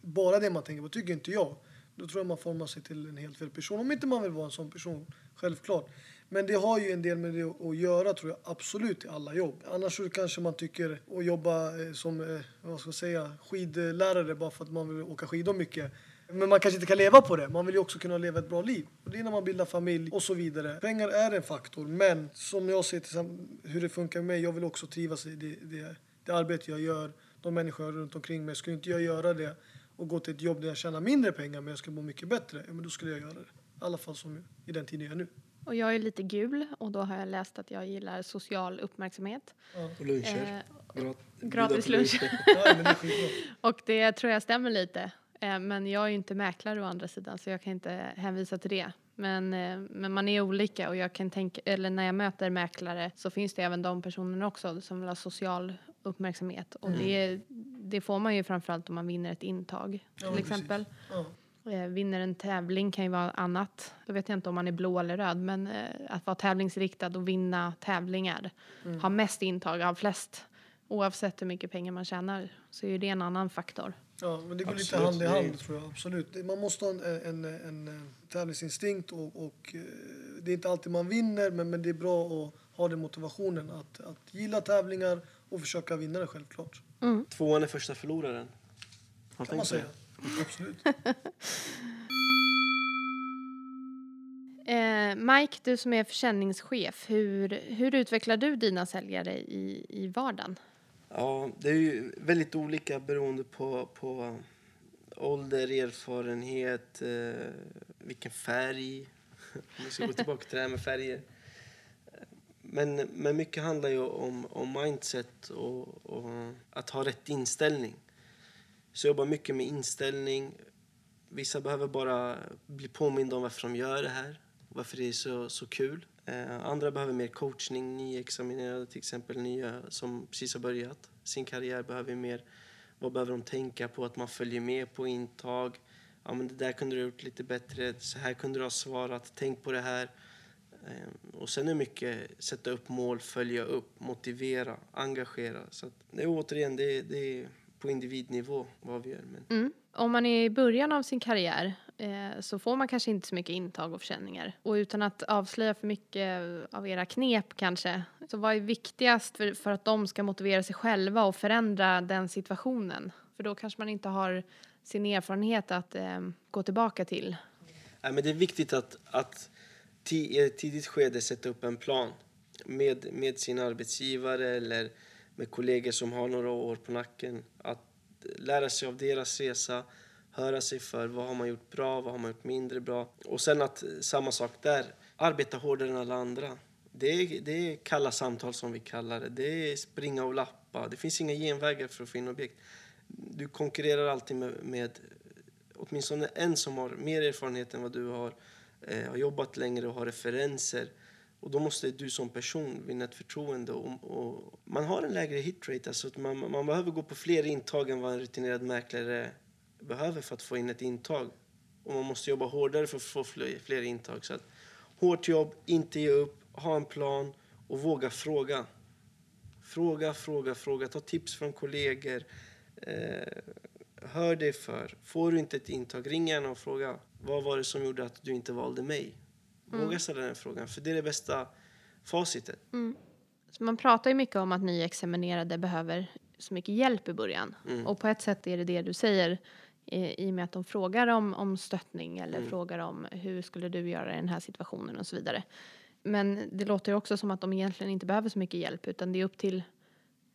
bara det man tänker på. tycker inte jag. Då tror jag man formar sig till en helt fel person. Om inte man vill vara en sån person, självklart. Men det har ju en del med det att göra tror jag absolut i alla jobb. Annars kanske man tycker att jobba eh, som, eh, vad ska jag säga, skidlärare bara för att man vill åka skidor mycket. Men man kanske inte kan leva på det. Man vill ju också kunna leva ett bra liv. Och det är när man bildar familj och så vidare. Pengar är en faktor, men som jag ser till hur det funkar med mig. Jag vill också trivas i det, det, det arbete jag gör, de människor jag har runt omkring mig. Skulle inte jag göra det och gå till ett jobb där jag tjänar mindre pengar men jag skulle må mycket bättre, ja, men då skulle jag göra det. I alla fall som i den tiden jag är nu. Och jag är lite gul och då har jag läst att jag gillar social uppmärksamhet. Och luncher. Eh, Grat- gratis lunch. Ja. Och det tror jag stämmer lite. Eh, Men jag är ju inte mäklare å andra sidan så jag kan inte hänvisa till det. Men, eh, men man är olika och jag kan tänka, eller när jag möter mäklare så finns det även de personerna också som vill ha social uppmärksamhet. Och det, det får man ju framförallt om man vinner ett intag Ja, till exempel. Ja. Eh, vinner en tävling kan ju vara annat. Då vet jag inte om man är blå eller röd men eh, att vara tävlingsriktad och vinna tävlingar. Mm. Ha mest intag av flest. Oavsett hur mycket pengar man tjänar så är det en annan faktor. Ja, men det går lite Absolut, hand i hand tror jag. Absolut. Man måste ha en, en, en, en tävlingsinstinkt och, och eh, det är inte alltid man vinner men, men det är bra att ha den motivationen att, att gilla tävlingar och försöka vinna det självklart. Tvåan är första förloraren. Har Kan man säga. det? Absolut. Eh, Mike, du som är försäljningschef, hur, hur utvecklar du dina säljare i, i vardagen? Ja, det är ju väldigt olika beroende på, på ålder, erfarenhet, eh, vilken färg. Om vi ska gå tillbaka till det här med färger. Men, men mycket handlar ju om, om mindset och, och att ha rätt inställning. Så jag jobbar mycket med inställning. Vissa behöver bara bli påminda om varför de gör det här. Varför det är så, så kul. Eh, andra behöver mer coachning. Nyexaminerade till exempel, nya som precis har börjat sin karriär behöver mer. Vad behöver de tänka på? Att man följer med på intag. Ja, men det där kunde du ha gjort lite bättre. Så här kunde du ha svarat. Tänk på det här. Eh, Och sen är mycket sätta upp mål, följa upp, motivera, engagera. Så att, det är återigen, det är, det är på individnivå vad vi gör. Men Mm. Om man är i början av sin karriär eh, så får man kanske inte så mycket intag och försäljningar. Och utan att avslöja för mycket av era knep kanske, så vad är viktigast för, för att de ska motivera sig själva och förändra den situationen? För då kanske man inte har sin erfarenhet att eh, gå tillbaka till. Nej, men det är viktigt att, att Eh, tidigt skede sätta upp en plan med, med sin arbetsgivare eller med kollegor som har några år på nacken. Att lära sig av deras resa, höra sig för vad har man gjort bra, vad har man gjort mindre bra. Och sen att eh, samma sak där, arbeta hårdare än alla andra. Det är, det är kalla samtal som vi kallar det. Det är springa och lappa. Det finns inga genvägar för att få in objekt. Du konkurrerar alltid med, med åtminstone en som har mer erfarenhet än vad du har, eh, har jobbat längre och har referenser. Och då måste du som person vinna ett förtroende. Och, och man har en lägre hitrate, alltså att man, man behöver gå på fler intag än vad en rutinerad mäklare behöver för att få in ett intag. Och man måste jobba hårdare för att få fler, fler intag. Så att, hårt jobb, inte ge upp, ha en plan och våga fråga. Fråga, fråga, fråga. Ta tips från kollegor. Eh, hör dig för. Får du inte ett intag, ring gärna och fråga. Vad var det som gjorde att du inte valde mig? Våga ställa den frågan, för det är det bästa facitet. Så man pratar ju mycket om att nyexaminerade behöver så mycket hjälp i början. Och på ett sätt är det det du säger eh, i och med att de frågar om, om stöttning eller frågar om hur skulle du göra i den här situationen och så vidare. Men det låter ju också som att de egentligen inte behöver så mycket hjälp utan det är upp till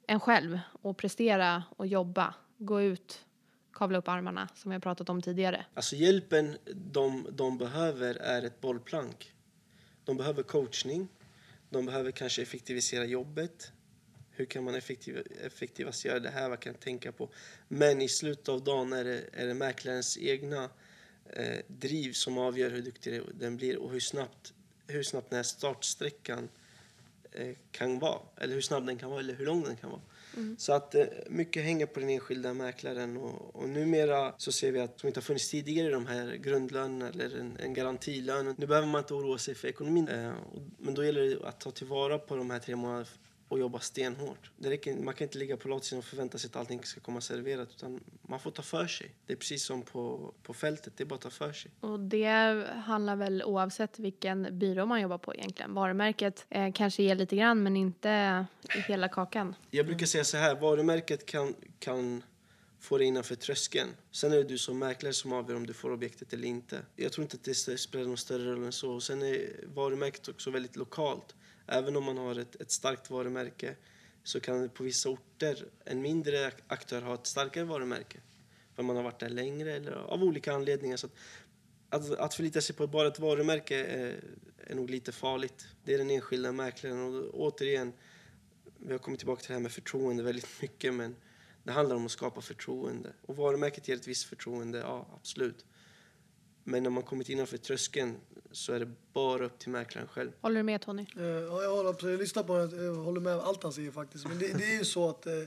en själv att prestera och jobba, gå ut, kavla upp armarna som vi har pratat om tidigare. Alltså hjälpen de, de behöver är ett bollplank. De behöver coachning. De behöver kanske effektivisera jobbet. Hur kan man effektiv, effektivast göra det här? Vad kan jag tänka på? Men i slutet av dagen är det, är det mäklarens egna eh, driv som avgör hur duktig den blir och hur snabbt, hur snabbt den här startsträckan eh, kan vara. Eller hur snabb den kan vara eller hur lång den kan vara. Mm. Så att eh, mycket hänger på den enskilda mäklaren och, och numera så ser vi att som inte har funnits tidigare de här grundlönerna eller en, en garantilön. Nu behöver man inte oroa sig för ekonomin. Eh, och, men då gäller det att ta tillvara på de här tre månaderna och jobba stenhårt. Det räcker, man kan inte ligga på latsidan och förvänta sig att allting ska komma serverat utan man får ta för sig. Det är precis som på, på fältet, det är bara att ta för sig. Och det handlar väl oavsett vilken byrå man jobbar på egentligen. Varumärket eh, kanske ger lite grann men inte i hela kakan. Jag brukar säga så här, varumärket kan, kan få dig innanför tröskeln. Sen är det du som mäklare som avgör om du får objektet eller inte. Jag tror inte att det spelar någon större roll än så. Och sen är varumärket också väldigt lokalt. Även om man har ett, ett starkt varumärke så kan på vissa orter en mindre aktör ha ett starkare varumärke. För man har varit där längre eller av olika anledningar. Så att, att, att förlita sig på bara ett varumärke är, är nog lite farligt. Det är den enskilda mäklaren och återigen, vi har kommit tillbaka till det här med förtroende väldigt mycket men det handlar om att skapa förtroende. Och varumärket ger ett visst förtroende, ja absolut. Men när man kommit innanför tröskeln så är det bara upp till mäklaren själv. Håller du med Tony? Eh, Ja, jag håller, absolut- jag lyssnar på det, jag håller med allt han säger faktiskt. Men det, det är ju så att eh, eh,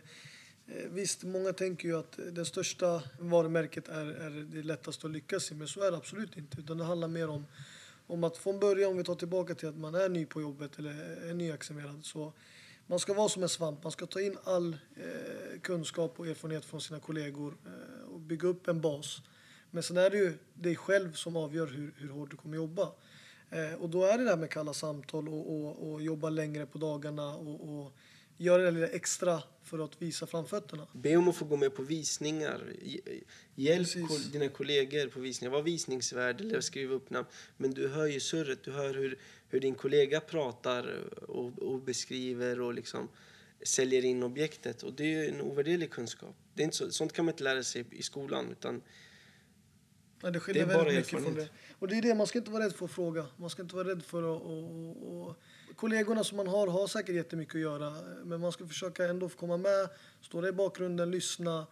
visst, många tänker ju att det största varumärket är, är det lättaste att lyckas i, men så är det absolut inte. Utan det handlar mer om, om att från början, om vi tar tillbaka till att man är ny på jobbet eller är nyexaminerad, så man ska vara som en svamp. Man ska ta in all eh, kunskap och erfarenhet från sina kollegor eh, och bygga upp en bas. Men sen är det ju dig själv som avgör hur, hur hårt du kommer jobba. Eh, och då är det där med kalla samtal och, och, och jobba längre på dagarna och, och göra det lilla extra för att visa framfötterna. Be om att få gå med på visningar. Hj- Hjälp Precis. dina kollegor på visningar. Var visningsvärd eller skriv upp namn. Men du hör ju surret. Du hör hur, hur din kollega pratar och, och beskriver och liksom säljer in objektet. Och det är en ovärderlig kunskap. Det är inte så, sånt kan man inte lära sig i skolan. Utan Nej, det skiljer Det är bara väldigt mycket från det. Och det är det, man ska inte vara rädd för att fråga. Man ska inte vara rädd för att... Och, och, kollegorna som man har har säkert jättemycket att göra. Men man ska försöka ändå få komma med, stå där i bakgrunden, lyssna,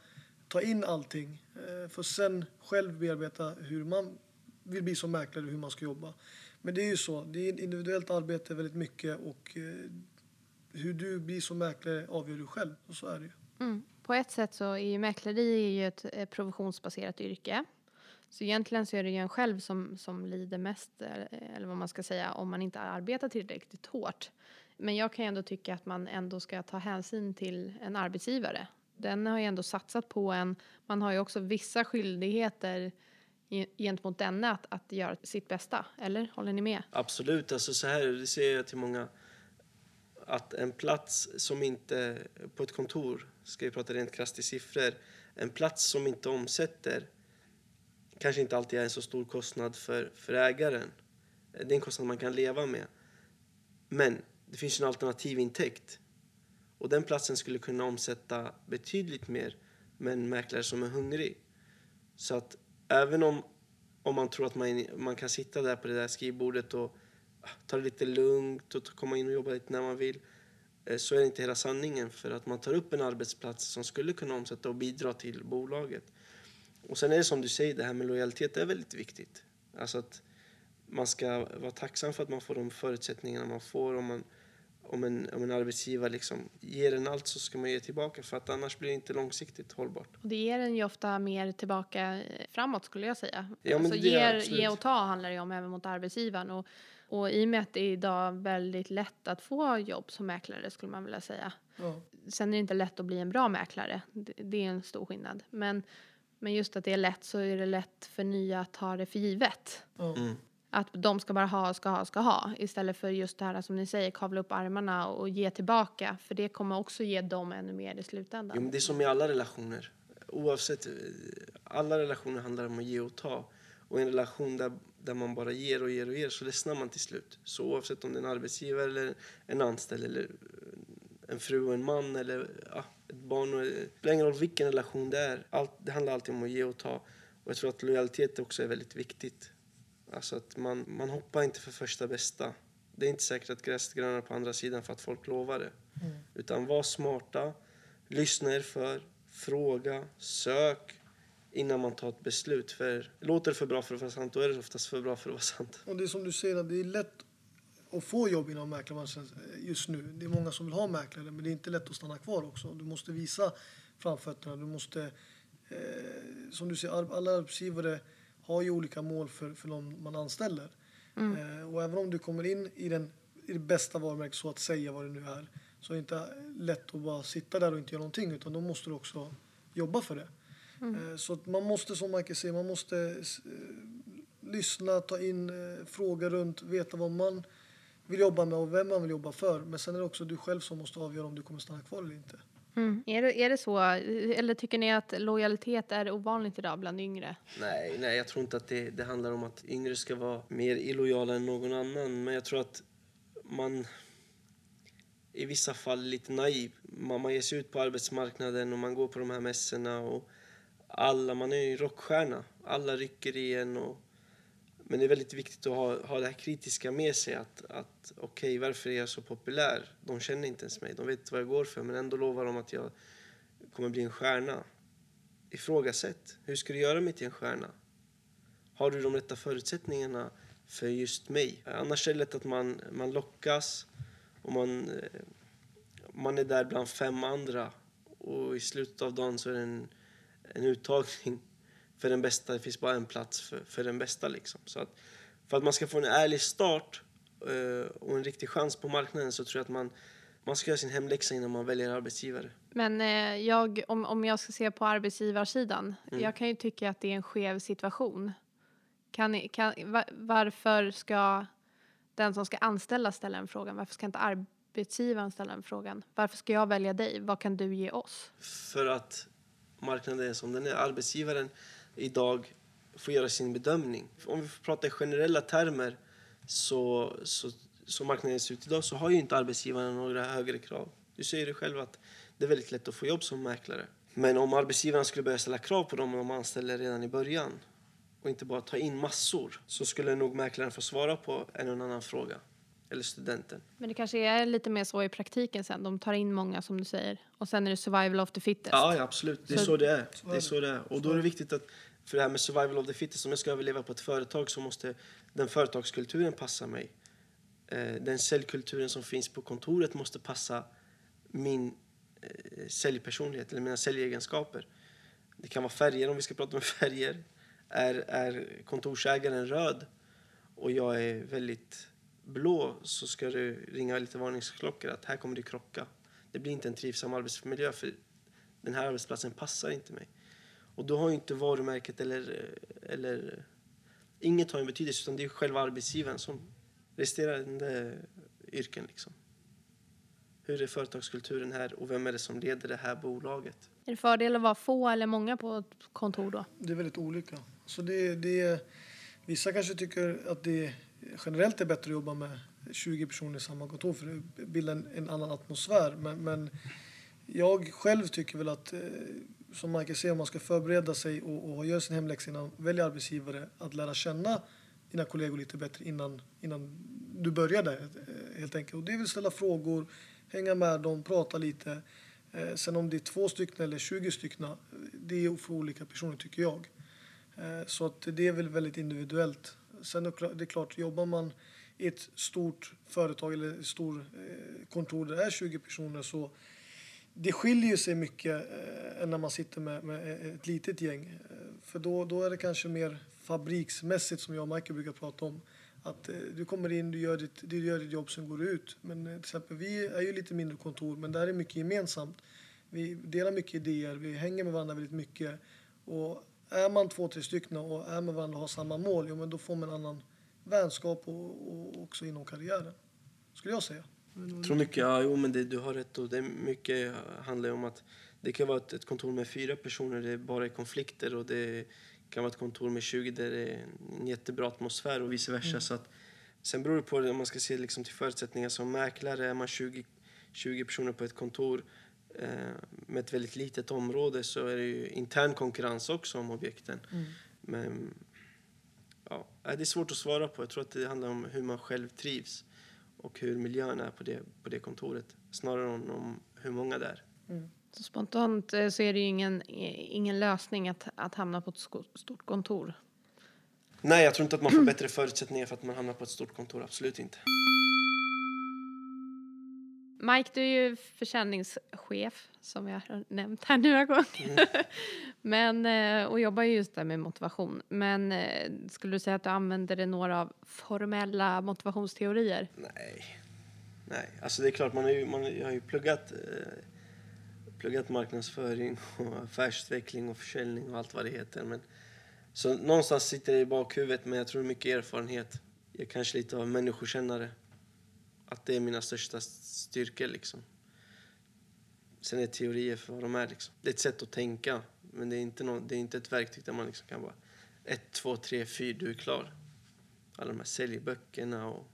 ta in allting. Eh, För sen själv bearbeta hur man vill bli som mäklare och hur man ska jobba. Men det är ju så, det är ett individuellt arbete väldigt mycket och eh, hur du blir som mäklare avgör du själv. Och så är det ju. Mm. På ett sätt så är ju mäkleri är ju ett eh, provisionsbaserat yrke. Så egentligen så är det ju en själv som, som lider mest, eh, eller vad man ska säga, om man inte arbetar tillräckligt hårt. Men jag kan ju ändå tycka att man ändå ska ta hänsyn till en arbetsgivare. Den har ju ändå satsat på en. Man har ju också vissa skyldigheter gentemot denna att, att göra sitt bästa. Eller håller ni med? Absolut, alltså så här, det säger jag till många. Att en plats som inte, på ett kontor, ska vi prata rent krasst i siffror, en plats som inte omsätter kanske inte alltid är en så stor kostnad för, för ägaren. Eh, det är en kostnad man kan leva med. Men det finns en alternativ intäkt. Och den platsen skulle kunna omsätta betydligt mer med en mäklare som är hungrig. Så att även om, om man tror att man, man kan sitta där på det där skrivbordet och ah, ta det lite lugnt och komma in och jobba lite när man vill eh, så är det inte hela sanningen för att man tar upp en arbetsplats som skulle kunna omsätta och bidra till bolaget. Och sen är det som du säger, det här med lojalitet är väldigt viktigt. Alltså att man ska vara tacksam för att man får de förutsättningarna man får. Om, man, om, en, om en arbetsgivare liksom ger en allt så ska man ge tillbaka för att annars blir det inte långsiktigt hållbart. Och det ger en ju ofta mer tillbaka framåt skulle jag säga. Ja, men alltså, det ger, absolut. ge och ta handlar det om även mot arbetsgivaren. Och, och i och med att det är idag väldigt lätt att få jobb som mäklare skulle man vilja säga. Ja. Sen är det inte lätt att bli en bra mäklare. Det, det är en stor skillnad. Men, men just att det är lätt så är det lätt för nya att ta det för givet. Mm. Att de ska bara ha, ska ha, ska ha. Istället för just det här som ni säger, kavla upp armarna och ge tillbaka. För det kommer också ge dem ännu mer i slutändan. Jo, men det är som i alla relationer. Oavsett, eh, alla relationer handlar om att ge och ta. Och i en relation där, där man bara ger och ger och ger så ledsnar man till slut. Så oavsett om det är en arbetsgivare eller en anställd eller en fru och en man eller ja, ett barn. och- Det spelar ingen roll vilken relation det är. Allt, det handlar alltid om att ge och ta. Och jag tror att lojalitet också är väldigt viktigt. Alltså att man, man hoppar inte för första bästa. Det är inte säkert att gräset är grönare på andra sidan för att folk lovar det. Utan var smarta, lyssna er för, fråga, sök innan man tar ett beslut. För låter det för bra för att vara sant, då är det oftast för bra för att vara sant. Och det är som du säger, att det är lätt att få jobb inom mäklarbranschen just nu. Det är många som vill ha mäklare, men det är inte lätt att stanna kvar också. Du måste visa framfötterna. Du måste, eh, som du säger, ar- alla arbetsgivare har ju olika mål för, för de man anställer. Eh, och även om du kommer in i, den, i det bästa varumärket, så att säga vad det nu är, så är det inte lätt att bara sitta där och inte göra någonting, utan då måste du också jobba för det. Eh, så att man måste, som Michael säger, man måste eh, lyssna, ta in eh, frågor runt, veta vad man vill jobba med och vem man vill jobba för. Men sen är det också du själv som måste avgöra om du kommer stanna kvar eller inte. Mm. Är, det, är det så? Eller tycker ni att lojalitet är ovanligt idag bland yngre? Nej, nej, jag tror inte att det, det handlar om att yngre ska vara mer illojala än någon annan. Men jag tror att man i vissa fall är lite naiv. Man, man ger sig ut på arbetsmarknaden och man går på de här mässorna och alla, man är ju rockstjärna. Alla rycker i en och men det är väldigt viktigt att ha, ha det här kritiska med sig. Att, att okej, varför är jag så populär? De känner inte ens mig. De vet inte vad jag går för. Men ändå lovar de att jag kommer bli en stjärna. Ifrågasätt. Hur ska du göra mig till en stjärna? Har du de rätta förutsättningarna för just mig? Annars är det lätt att man, man lockas och man, eh, man är där bland fem andra. Och i slutet av dagen så är det en, en uttagning för den bästa. Det finns bara en plats för, för den bästa. Liksom. Så att, för att man ska få en ärlig start eh, och en riktig chans på marknaden så tror jag att man, man ska göra sin hemläxa innan man väljer arbetsgivare. Men eh, jag, om, om jag ska se på arbetsgivarsidan, Mm. jag kan ju tycka att det är en skev situation. Kan, kan, va, varför ska den som ska anställa ställa en fråga? Varför ska inte arbetsgivaren ställa den frågan. Varför ska jag välja dig? Vad kan du ge oss? För att marknaden är som den är. Arbetsgivaren idag får göra sin bedömning. Om vi pratar i generella termer så, så, som marknaden ser ut idag så har ju inte arbetsgivarna några högre krav. Du säger ju själv att det är väldigt lätt att få jobb som mäklare. Men om arbetsgivarna skulle börja ställa krav på dem de anställer redan i början och inte bara ta in massor så skulle nog mäklaren få svara på en och annan fråga. Eller studenten. Men det kanske är lite mer så i praktiken sen. De tar in många som du säger. Och sen är det survival of the fittest. Ja, ja absolut. Det är Så- så, det är. Det är så det är. Och då är det viktigt att, för det här med survival of the fittest, om jag ska överleva på ett företag så måste den företagskulturen passa mig. Eh, Den säljkulturen som finns på kontoret måste passa min eh, säljpersonlighet eller mina säljegenskaper. Det kan vara färger om vi ska prata om färger. Är, är kontorsägaren röd och jag är väldigt blå så ska du ringa lite varningsklockor att här kommer det krocka. Det blir inte en trivsam arbetsmiljö för den här arbetsplatsen passar inte mig. Och då har ju inte varumärket eller, eller inget har en betydelse utan det är själva arbetsgivaren som resterande yrken liksom. Hur är företagskulturen här och vem är det som leder det här bolaget? Är det fördel att vara få eller många på ett kontor då? Det är väldigt olika. Så det, det, vissa kanske tycker att det generellt är bättre att jobba med 20 personer i samma kontor för det bildar en, en annan atmosfär. Men, men jag själv tycker väl att, eh, som man kan säger, om man ska förbereda sig och, och göra sin hemläxa innan man väljer arbetsgivare, att lära känna dina kollegor lite bättre innan, innan du börjar där eh, helt enkelt. Och det är väl ställa frågor, hänga med dem, prata lite. Eh, sen om det är två stycken eller 20 stycken, det är för olika personer tycker jag. Så att det är väl väldigt individuellt. Sen är det klart- är klart, jobbar man i ett stort företag eller ett stort eh, kontor där det är 20 personer så det skiljer ju sig mycket eh, än när man sitter med, med eh, ett litet gäng. Eh, för då, då är det kanske mer fabriksmässigt som jag och Michael brukar prata om. Att eh, du kommer in, du gör ditt, du gör ditt jobb, sen går du ut. Men eh, till exempel, vi är ju lite mindre kontor, men där är mycket gemensamt. Vi delar mycket idéer, vi hänger med varandra väldigt mycket. Och är man två, tre stycken och är med varandra och har samma mål, jo, men då får man en annan vänskap och, och också inom karriären. Skulle jag säga. Jag tror mycket, ja, jo, men det, du har rätt. Och det mycket handlar om att det kan vara ett, ett kontor med fyra personer, det är bara är konflikter och det kan vara ett kontor med 20 där det är en jättebra atmosfär och vice versa. Så att, sen beror det på om man ska se liksom till förutsättningar som mäklare. Är man 20, 20 personer på ett kontor med ett väldigt litet område så är det ju intern konkurrens också om objekten. Men ja, nej, det är svårt att svara på. Jag tror att det handlar om hur man själv trivs och hur miljön är på det, på det kontoret snarare än om hur många det är. Så spontant eh, så är det ju ingen, eh, ingen lösning att, att hamna på ett stort kontor. Nej, jag tror inte att man får bättre förutsättningar för att man hamnar på ett stort kontor. Absolut inte. Mike, du är ju försäljningschef som jag har nämnt här några gånger. Men, eh, och jobbar ju just där med motivation. Men eh, skulle du säga att du använder dig några av formella motivationsteorier? Nej. Nej, alltså det är klart, man har ju, man har ju pluggat, eh, pluggat marknadsföring och affärsutveckling och försäljning och allt vad det heter. Men, så någonstans sitter det i bakhuvudet, men jag tror mycket erfarenhet. Jag är kanske lite av människokännare. Att det är mina största styrkor liksom. Sen är teorier för vad de är liksom. Det är ett sätt att tänka, men det är inte, nå det är inte ett verktyg där man liksom kan bara ett, två, tre, fyra, du är klar. Alla de här säljböckerna och...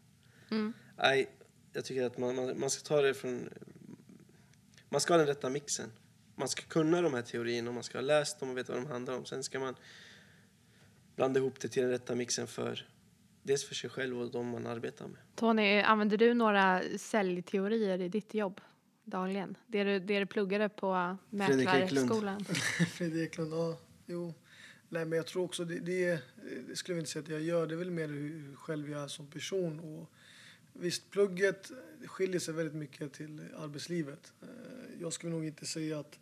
Nej, jag tycker att man, man, man ska ta det från... Man ska ha den rätta mixen. Man ska kunna de här teorierna och man ska ha läst dem och veta vad de handlar om. Sen ska man blanda ihop det till den rätta mixen för dels för sig själv och de man arbetar med. Tony, använder du några säljteorier i ditt jobb dagligen? Det du, det du pluggade på. Mäklarskolan? Fredrik Eklund, ja, jo. Nej, men jag tror också det, det, det skulle jag inte säga att jag gör. Det är väl mer hur, hur själv jag är som person. Och visst, plugget skiljer sig väldigt mycket till arbetslivet. Eh, Jag skulle nog inte säga att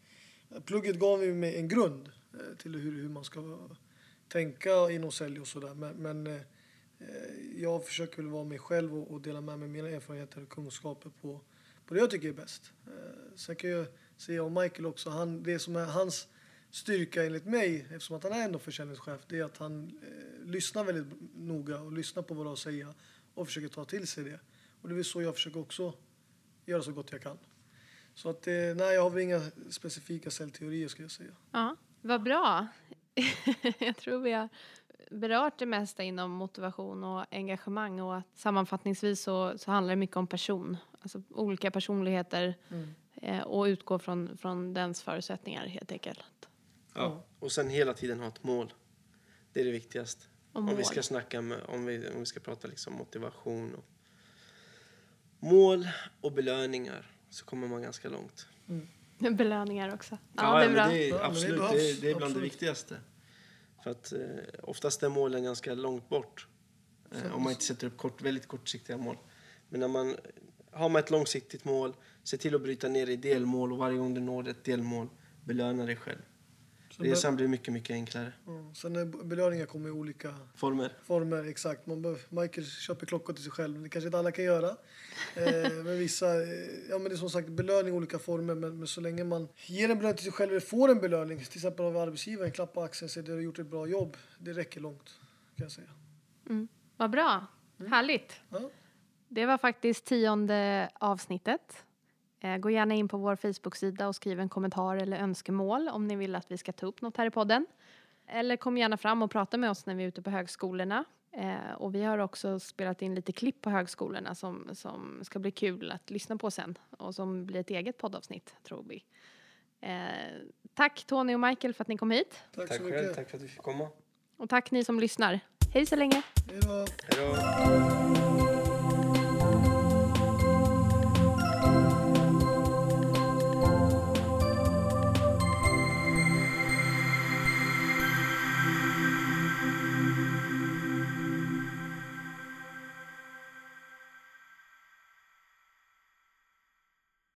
plugget gav mig en grund eh, till hur, hur man ska tänka inom sälj och sådär. Men, men eh, Eh, jag försöker väl vara mig själv och, och dela med mig mina erfarenheter och kunskaper på, på det jag tycker är bäst. Eh, Sen kan jag säga om Michael också, han, det som är hans styrka enligt mig, eftersom att han är ändå försäljningschef, det är att han eh, lyssnar väldigt noga och lyssnar på vad jag säger och försöker ta till sig det. Och det är väl så jag försöker också göra så gott jag kan. Så att, eh, nej, jag har väl inga specifika säljteorier skulle jag säga. Ja, vad bra. jag tror vi har berört det mesta inom motivation och engagemang och att sammanfattningsvis så, så handlar det mycket om person, alltså olika personligheter eh, och utgå från, från dens förutsättningar helt enkelt. Ja. Och sen hela tiden ha ett mål. Det är det viktigaste. Om vi ska snacka med, om vi, om vi ska prata liksom motivation och mål och belöningar så kommer man ganska långt. Belöningar också. Ja, det är bra. det är Ja, det absolut, det är, det är bland det Absolut. viktigaste. För att eh, oftast är målen ganska långt bort. Eh, om man inte sätter upp kort, väldigt kortsiktiga mål. Men när man har man ett långsiktigt mål, se till att bryta ner i delmål och varje gång du når ett delmål, belöna dig själv. Resan blir mycket, mycket enklare. ja, sen är belöningar kommer i olika Former. former, exakt. Man behöver, Michael köper klockor till sig själv, det kanske inte alla kan göra. Eh, men vissa, eh, ja men det är som sagt belöning i olika former, men, men så länge man ger en belöning till sig själv eller får en belöning, till exempel av arbetsgivaren, klapp på axeln, säger att du har gjort ett bra jobb, det räcker långt kan jag säga. Mm. Vad bra. Härligt. Ja. Det var faktiskt tionde avsnittet. Eh, Gå gärna in på vår Facebook-sida och skriv en kommentar eller önskemål om ni vill att vi ska ta upp något här i podden. Eller kom gärna fram och prata med oss när vi är ute på högskolorna. Eh, och vi har också spelat in lite klipp på högskolorna som, som ska bli kul att lyssna på sen och som blir ett eget poddavsnitt, tror vi. Eh, tack Tony och Michael för att ni kom hit. Tack, Tack så själv, mycket. tack för att vi fick komma. Och tack ni som lyssnar. Hej så länge! Hej då.